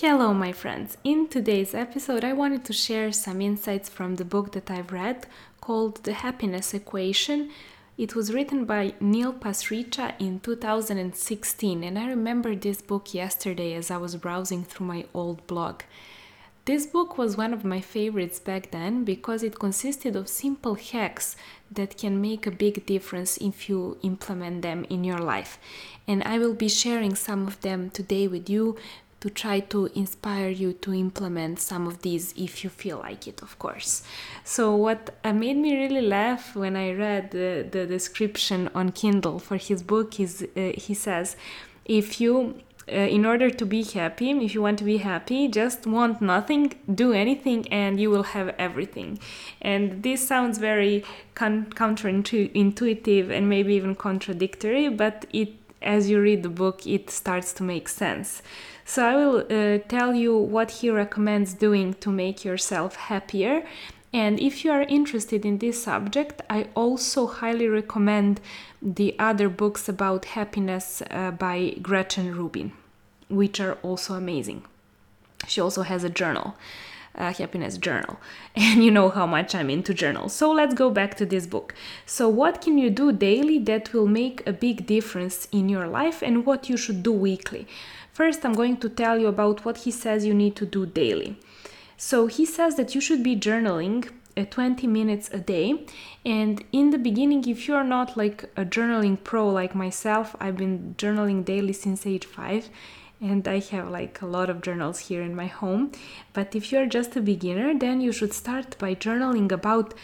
Hello, my friends. In today's episode, I wanted to share some insights from the book that I've read called The Happiness Equation. It was written by Neil Pasricha in 2016, and I remember this book yesterday as I was browsing through my old blog. This book was one of my favorites back then because it consisted of simple hacks that can make a big difference if you implement them in your life. And I will be sharing some of them today with you to try to inspire you to implement some of these if you feel like it, of course. So, what uh, made me really laugh when I read the, the description on Kindle for his book is uh, he says, if you uh, in order to be happy, if you want to be happy, just want nothing, do anything, and you will have everything. And this sounds very counterintuitive and maybe even contradictory, but it, as you read the book, it starts to make sense. So I will uh, tell you what he recommends doing to make yourself happier. And if you are interested in this subject, I also highly recommend the other books about happiness uh, by Gretchen Rubin, which are also amazing. She also has a journal, a happiness journal, and you know how much I'm into journals. So let's go back to this book. So, what can you do daily that will make a big difference in your life, and what you should do weekly? First, I'm going to tell you about what he says you need to do daily. So, he says that you should be journaling uh, 20 minutes a day. And in the beginning, if you're not like a journaling pro like myself, I've been journaling daily since age 5 and I have like a lot of journals here in my home. But if you're just a beginner, then you should start by journaling about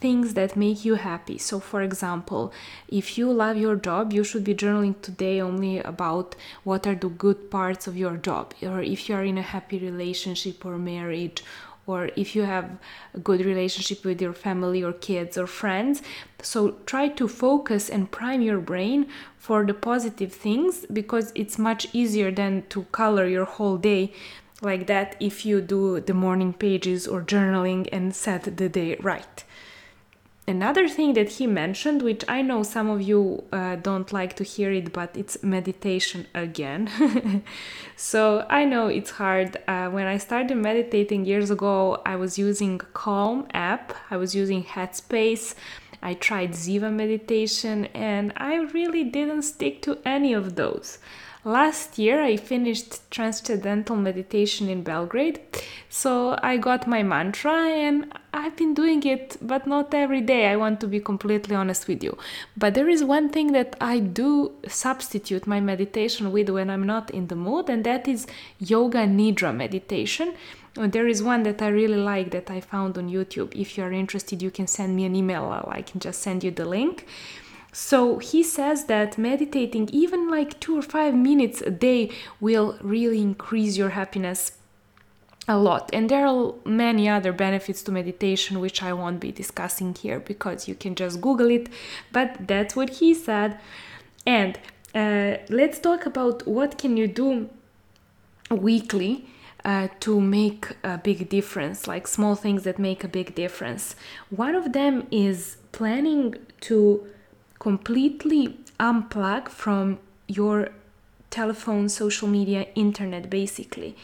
things that make you happy. So, for example, if you love your job, you should be journaling today only about what are the good parts of your job, or if you are in a happy relationship or marriage, or if you have a good relationship with your family or kids or friends. So, try to focus and prime your brain for the positive things because it's much easier than to color your whole day like that if you do the morning pages or journaling and set the day right. Another thing that he mentioned, which I know some of you uh, don't like to hear it, but it's meditation again. so I know it's hard. Uh, when I started meditating years ago, I was using Calm app, I was using Headspace, I tried Ziva meditation, and I really didn't stick to any of those. Last year, I finished Transcendental Meditation in Belgrade, so I got my mantra and I've been doing it, but not every day. I want to be completely honest with you. But there is one thing that I do substitute my meditation with when I'm not in the mood, and that is Yoga Nidra meditation. There is one that I really like that I found on YouTube. If you are interested, you can send me an email, I can just send you the link. So he says that meditating even like two or five minutes a day will really increase your happiness a lot. And there are many other benefits to meditation, which I won't be discussing here because you can just Google it. But that's what he said. And uh, let's talk about what can you do weekly uh, to make a big difference, like small things that make a big difference. One of them is planning to completely unplug from your telephone, social media, internet, basically.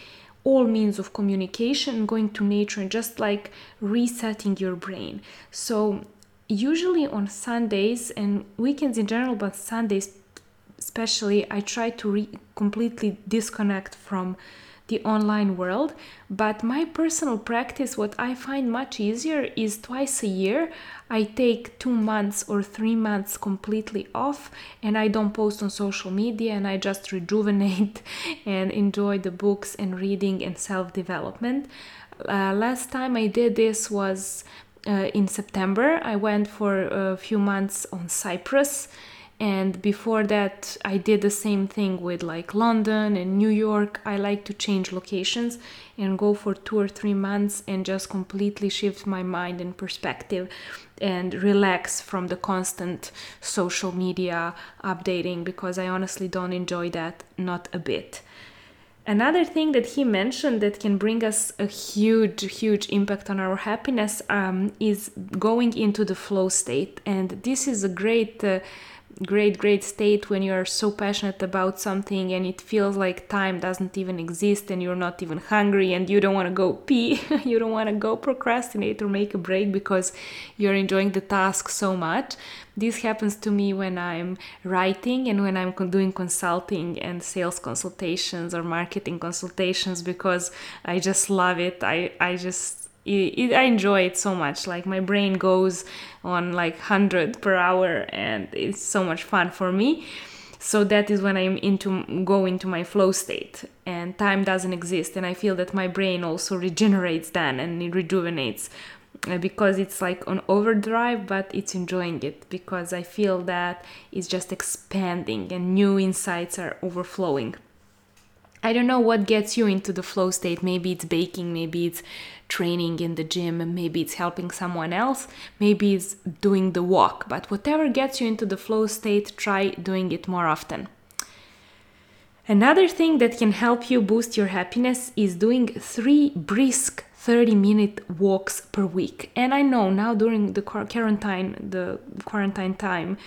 All means of communication, going to nature, and just like resetting your brain. So, usually on Sundays and weekends in general, but Sundays especially, I try to re- completely disconnect from the online world. But my personal practice, what I find much easier is twice a year. I take two months or three months completely off and I don't post on social media and I just rejuvenate and enjoy the books and reading and self development. Uh, last time I did this was uh, in September. I went for a few months on Cyprus and before that i did the same thing with like london and new york i like to change locations and go for two or three months and just completely shift my mind and perspective and relax from the constant social media updating because i honestly don't enjoy that not a bit Another thing that he mentioned that can bring us a huge, huge impact on our happiness um, is going into the flow state. And this is a great uh, great, great state when you're so passionate about something and it feels like time doesn't even exist and you're not even hungry and you don't want to go pee, you don't want to go procrastinate or make a break because you're enjoying the task so much. This happens to me when I'm writing and when I'm doing consulting and sales consultations or marketing consultations because I just love it. I, I just it, it, I enjoy it so much. Like my brain goes on like 100 per hour and it's so much fun for me. So that is when I'm into go into my flow state and time doesn't exist and I feel that my brain also regenerates then and it rejuvenates uh, because it's like on overdrive but it's enjoying it because I feel that it's just expanding and new insights are overflowing. I don't know what gets you into the flow state. Maybe it's baking, maybe it's training in the gym, maybe it's helping someone else, maybe it's doing the walk. But whatever gets you into the flow state, try doing it more often. Another thing that can help you boost your happiness is doing three brisk 30 minute walks per week. And I know now during the quarantine, the quarantine time,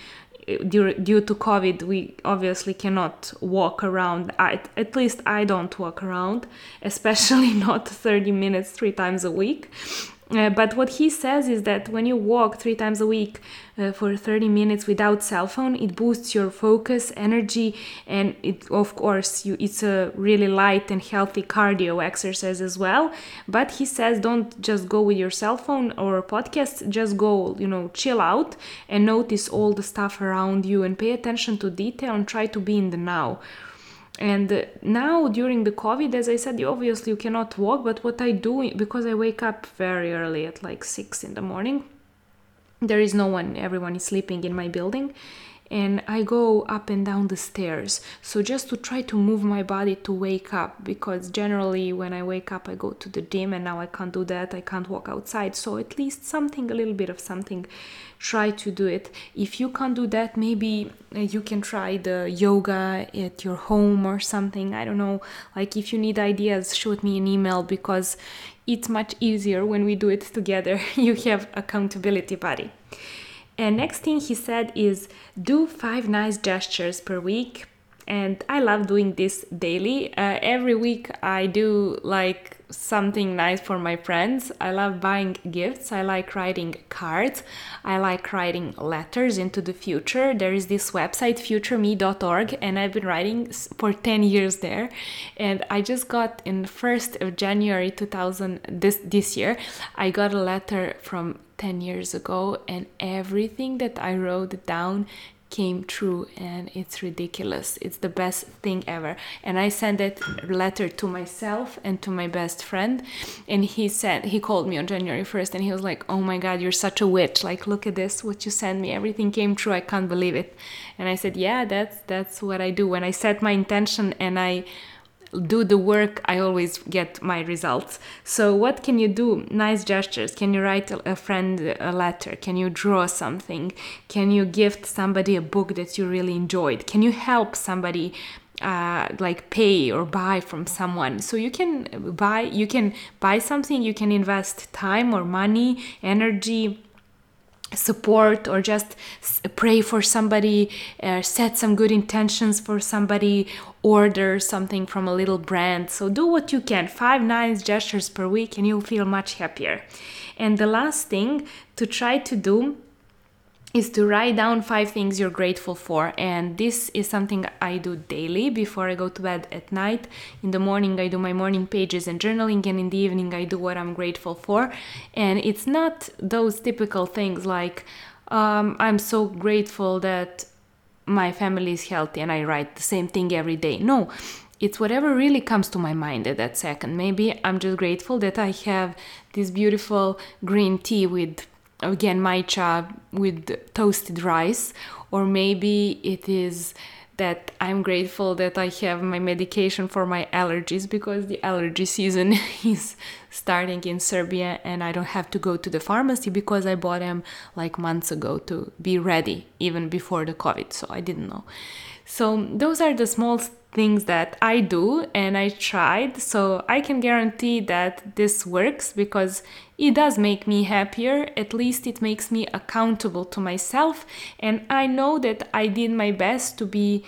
due, due to COVID, we obviously cannot walk around. I, at least I don't walk around, especially not 30 minutes three times a week. Uh, but what he says is that when you walk three times a week uh, for 30 minutes without cell phone, it boosts your focus, energy, and it of course you, it's a really light and healthy cardio exercise as well. But he says don't just go with your cell phone or podcast, just go you know chill out and notice all the stuff around you and pay attention to detail and try to be in the now and now during the covid as i said you obviously you cannot walk but what i do because i wake up very early at like 6 in the morning there is no one everyone is sleeping in my building and I go up and down the stairs. So just to try to move my body to wake up because generally when I wake up I go to the gym and now I can't do that. I can't walk outside. So at least something a little bit of something try to do it. If you can't do that, maybe uh, you can try the yoga at your home or something. I don't know. Like if you need ideas, shoot me an email because it's much easier when we do it together. you have accountability buddy. And next thing he said is do five nice gestures per week. And I love doing this daily. Uh, every week I do like something nice for my friends. I love buying gifts. I like writing cards. I like writing letters into the future. There is this website, futureme.org, and I've been writing for 10 years there. And I just got in 1st of January 2000, this, this year, I got a letter from 10 years ago, and everything that I wrote down came true and it's ridiculous. It's the best thing ever. And i sent that letter to myself and to my best friend and he said he called me on january 1st and he was like oh my god you're such a witch. Like look at this what you sent me. Everything came true. I can't believe it. And i said yeah that's that's what i do. When i set my intention and i do the work, I always get my results. So, what can you do? Nice gestures. Can you write a friend a letter? Can you draw something? Can you gift somebody a book that you really enjoyed? Can you help somebody uh, like pay or buy from someone so you can buy you can buy something you can invest time or money energy support or just pray for somebody uh, set some good intentions for somebody order something from a little brand. So do what you can. Five nice gestures per week and you'll feel much happier. And the last thing to try to do is to write down five things you're grateful for. And this is something I do daily before I go to bed at night. In the morning, I do my morning pages and journaling, and in the evening, I do what I'm grateful for. And it's not those typical things like, um, I'm so grateful that my family is healthy, and I write the same thing every day. No, it's whatever really comes to my mind at that second. Maybe I'm just grateful that I have this beautiful green tea with genmaicha with toasted rice or maybe it is that I'm grateful that I have my medication for my allergies because the allergy season is starting in Serbia and I don't have to go to the pharmacy because I bought them like months ago to be ready even before the COVID, so I didn't know. So, those are the small things that I do and I tried. So I can guarantee that this works because it does make me happier. At least it makes me accountable to myself. And I know that I did my best to be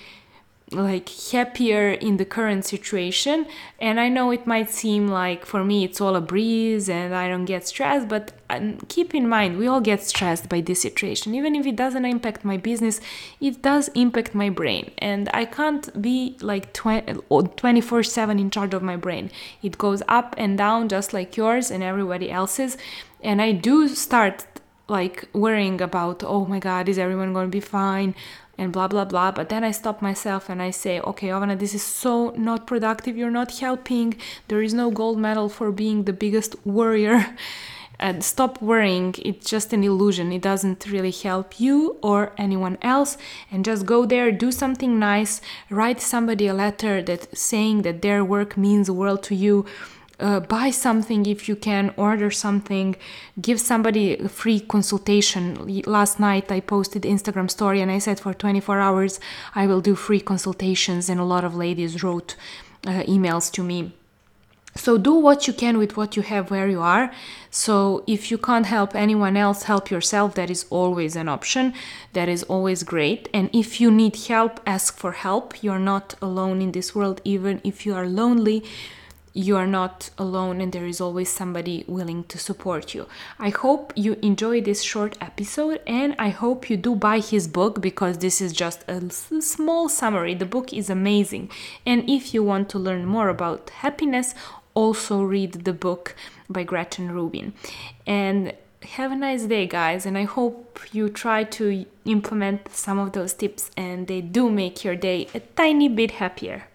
like happier in the current situation. And i know it might seem like for me it's all a breeze and i don't get stressed but um, keep in mind we all get stressed by this situation. Even if it doesn't impact my business it does impact my brain. And i can't be like 24 7 in charge of my brain. It goes up and down just like yours and everybody else's. And i do start like worrying about oh my god is everyone going to be fine? and blah blah blah. But then i stop myself and i say okay Ovana this is so not productive. You're not helping. There is no gold medal for being the biggest warrior. And stop worrying. It's just an illusion. It doesn't really help you or anyone else. And just go there do something nice. Write somebody a letter that saying that their work means the world to you uh, buy something if you can, order something, give somebody a free consultation. Last night I posted Instagram story and I said for 24 hours I will do free consultations, and a lot of ladies wrote uh, emails to me. So do what you can with what you have where you are. So if you can't help anyone else, help yourself. That is always an option. That is always great. And if you need help, ask for help. You're not alone in this world, even if you are lonely you are not alone and there is always somebody willing to support you. I hope you enjoy this short episode and I hope you do buy his book because this is just a small summary. The book is amazing. And if you want to learn more about happiness, also read the book by Gretchen Rubin. And have a nice day, guys, and I hope you try to implement some of those tips and they do make your day a tiny bit happier.